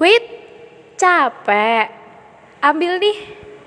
Wait, capek. Ambil nih.